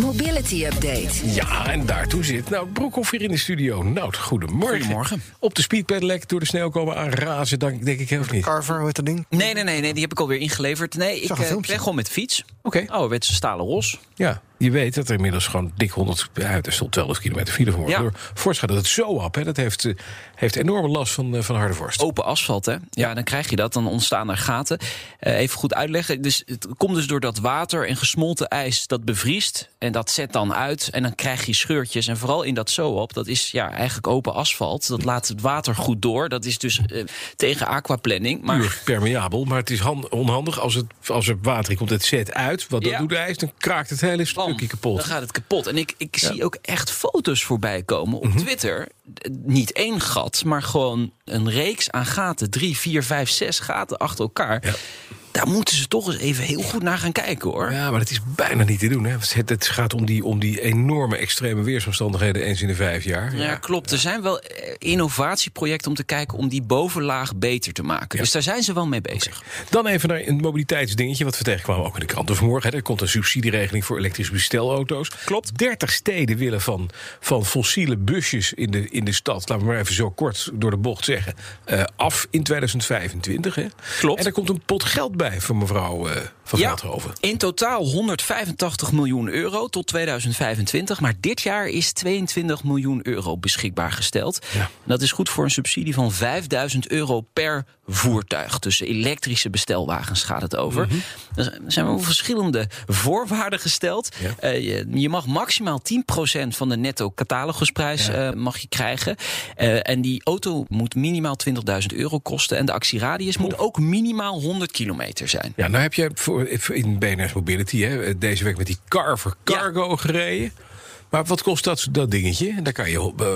Mobility Update. Ja, en daartoe zit nou Broekhoff hier in de studio. Nou, goedemorgen. Goedemorgen. Op de speedpedelec door de sneeuw komen aanrazen, denk, denk ik, of niet? Carver, hoe heet dat ding? Nee, nee, nee, nee, die heb ik alweer ingeleverd. Nee, ik Zag eh, ben gewoon met fiets. Oké. Oh, werd ze stalen ros. Ja, je weet dat er inmiddels gewoon dik 100... Ja, er stond 12 kilometer file voor. Ja. Door vorst gaat het zo op, hè. Dat heeft, eh, heeft enorme last van, eh, van harde vorst. Open asfalt, hè? Ja, dan krijg je dat. Dan ontstaan er gaten. Eh, even goed uitleggen. Dus het komt dus door dat water en gesmolten ijs dat bevriest. En dat zet dan uit. En dan krijg je scheurtjes. En vooral in dat zo-op, dat is ja, eigenlijk open asfalt. Dat laat het water goed door. Dat is dus tegen aquaplanning. Maar Puur permeabel, maar het is han- onhandig als, het, als er water komt. Het zet uit. Wat dat doet ijs, dan kraakt het hele Bam, kapot. Dan gaat het kapot. En ik, ik zie ook echt foto's voorbij komen Mhm. op Twitter. D- Niet één gat, maar gewoon een reeks aan gaten. Drie, vier, vijf, zes gaten achter elkaar. Daar moeten ze toch eens even heel goed naar gaan kijken hoor. Ja, maar het is bijna niet te doen. Hè. Het, het gaat om die, om die enorme extreme weersomstandigheden eens in de vijf jaar. Ja, klopt. Er zijn wel eh, innovatieprojecten om te kijken om die bovenlaag beter te maken. Dus daar zijn ze wel mee bezig. Dan even naar een mobiliteitsdingetje, wat we tegenkwamen ook in de kranten vanmorgen. Hè. Er komt een subsidieregeling voor elektrische bestelauto's. Klopt. 30 steden willen van, van fossiele busjes in de, in de stad, laten we maar even zo kort door de bocht zeggen, eh, af in 2025. Hè. Klopt. En er komt een pot geld bij voor mevrouw eh, van Veldhoven. in totaal 185 miljoen euro tot 2025. Maar dit jaar is 22 miljoen euro beschikbaar gesteld. Ja. En dat is goed voor een subsidie van 5000 euro per voertuig. Dus elektrische bestelwagens gaat het over. Mhm. Er zijn wel verschillende voorwaarden gesteld. Ja. Eh, je, je mag maximaal 10% van de netto catalogusprijs eh, mag je krijgen. En die auto moet minimaal 20.000 euro kosten. En de actieradius moet ook minimaal 100 kilometer zijn. Ja, nou heb je voor, in BNS Mobility hè, deze week met die Carver Cargo gereden. Maar wat kost dat, dat dingetje? Daar kan je eh,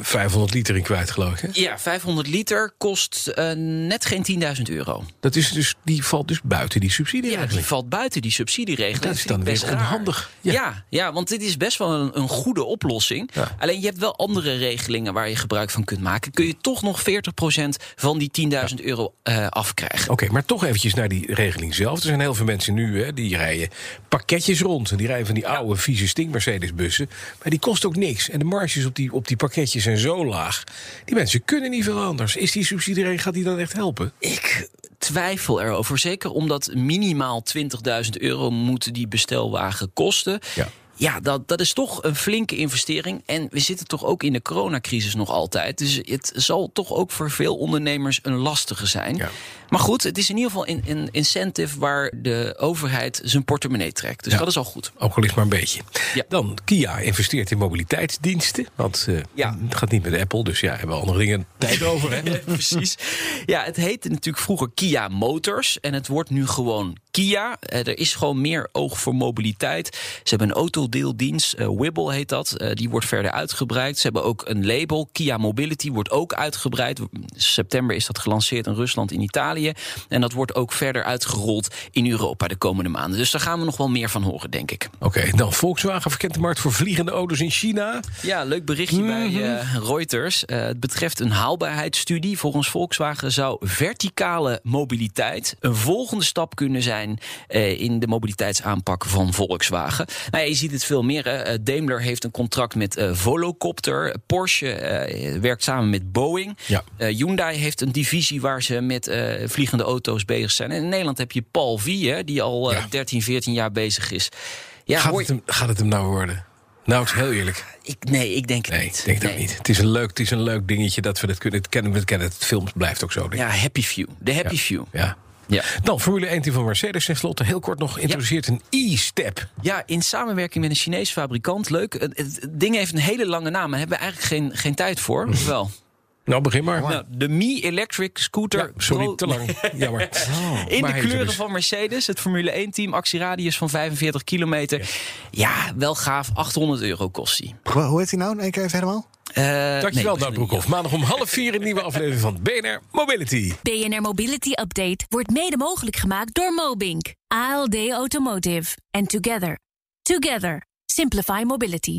500 liter in kwijt, geloof ik. Hè? Ja, 500 liter kost eh, net geen 10.000 euro. Dat is dus, die valt dus buiten die subsidie. Ja, die valt buiten die subsidieregeling. Dat is dan weer best raar. onhandig. Ja. Ja. Ja, want dit is best wel een, een goede oplossing. Ja. Alleen je hebt wel andere regelingen waar je gebruik van kunt maken. Kun je toch nog 40% van die 10.000 euro eh, afkrijgen. Oké, maar toch eventjes naar die regeling zelf. Er zijn heel veel mensen nu, hè, die rijden pakketjes rond. En die rijden van die oude, vieze Maar die kost ook niks. En de marges op die, op die pakketjes zijn zo laag. Die mensen kunnen niet veel anders. Is die subsidieregeling, gaat die dan echt helpen? Ik twijfel erover. Zeker omdat minimaal 20.000 euro moet die bestelwagen kosten. Ja. Ja, dat, dat is toch een flinke investering. En we zitten toch ook in de coronacrisis nog altijd. Dus het zal toch ook voor veel ondernemers een lastige zijn. Ja. Maar goed, het is in ieder geval een, een incentive waar de overheid zijn portemonnee trekt. Dus Ja. dat is al goed. Ook al is maar een beetje. Ja. Dan, Kia investeert in mobiliteitsdiensten. Want eh, Ja. het gaat niet met Apple. Dus ja, hebben we andere dingen tijd over. Hè? Precies. Ja, het heette natuurlijk vroeger Kia Motors. En het wordt nu gewoon Kia. Eh, er is gewoon meer oog voor mobiliteit. Ze hebben een autodeeldienst, eh, Wibble heet dat. Die wordt verder uitgebreid. Ze hebben ook een label, Kia Mobility, wordt ook uitgebreid. September is dat gelanceerd in Rusland, in Italië. En dat wordt ook verder uitgerold in Europa de komende maanden. Dus daar gaan we nog wel meer van horen, denk ik. Oké, dan Volkswagen verkent de markt voor vliegende auto's in China. Ja, leuk berichtje bij eh, Reuters. Eh, het betreft een haalbaarheidsstudie. Volgens Volkswagen zou verticale mobiliteit een volgende stap kunnen zijn eh, in de mobiliteitsaanpak van Volkswagen. Nou ja, je ziet het veel meer. Hè. Daimler heeft een contract met Volocopter. Porsche werkt samen met Boeing. Ja. Hyundai heeft een divisie waar ze met vliegende auto's bezig zijn. En in Nederland heb je Paul V, hè, die al eh, Ja. 13, 14 jaar bezig is. Ja, gaat, hoor het hem, gaat het hem nou worden? Nou, het is heel eerlijk. ik, nee, ik denk het Nee, niet. ik denk dat Nee. niet. Het is, een leuk, het is een leuk dingetje dat we dat kunnen. Het kennen, we kennen het. Film blijft ook zo. Ja, happy few. De happy few. Ja. Ja. Dan Formule 1 team van Mercedes tenslotte. Heel kort nog introduceert een e-step. ja, in samenwerking met een Chinese fabrikant. Leuk. Het, het ding heeft een hele lange naam. Daar hebben we eigenlijk geen, geen tijd voor. Wel. Nou, begin maar. Nou, de Mi Electric Scooter. Ja, sorry, Pro- te lang. Jammer. In Maar de hij kleuren dus. van Mercedes, het Formule 1-team, actieradius van 45 kilometer. Ja, wel gaaf, 800 euro kost die. Hoe heet hij nou? Eén keer even helemaal? Eh, Dankjewel, nee, Broekhoff. Maandag om half vier een nieuwe aflevering van BNR Mobility. BNR Mobility Update wordt mede mogelijk gemaakt door Mobink, ALD Automotive en Together. Together. Simplify Mobility.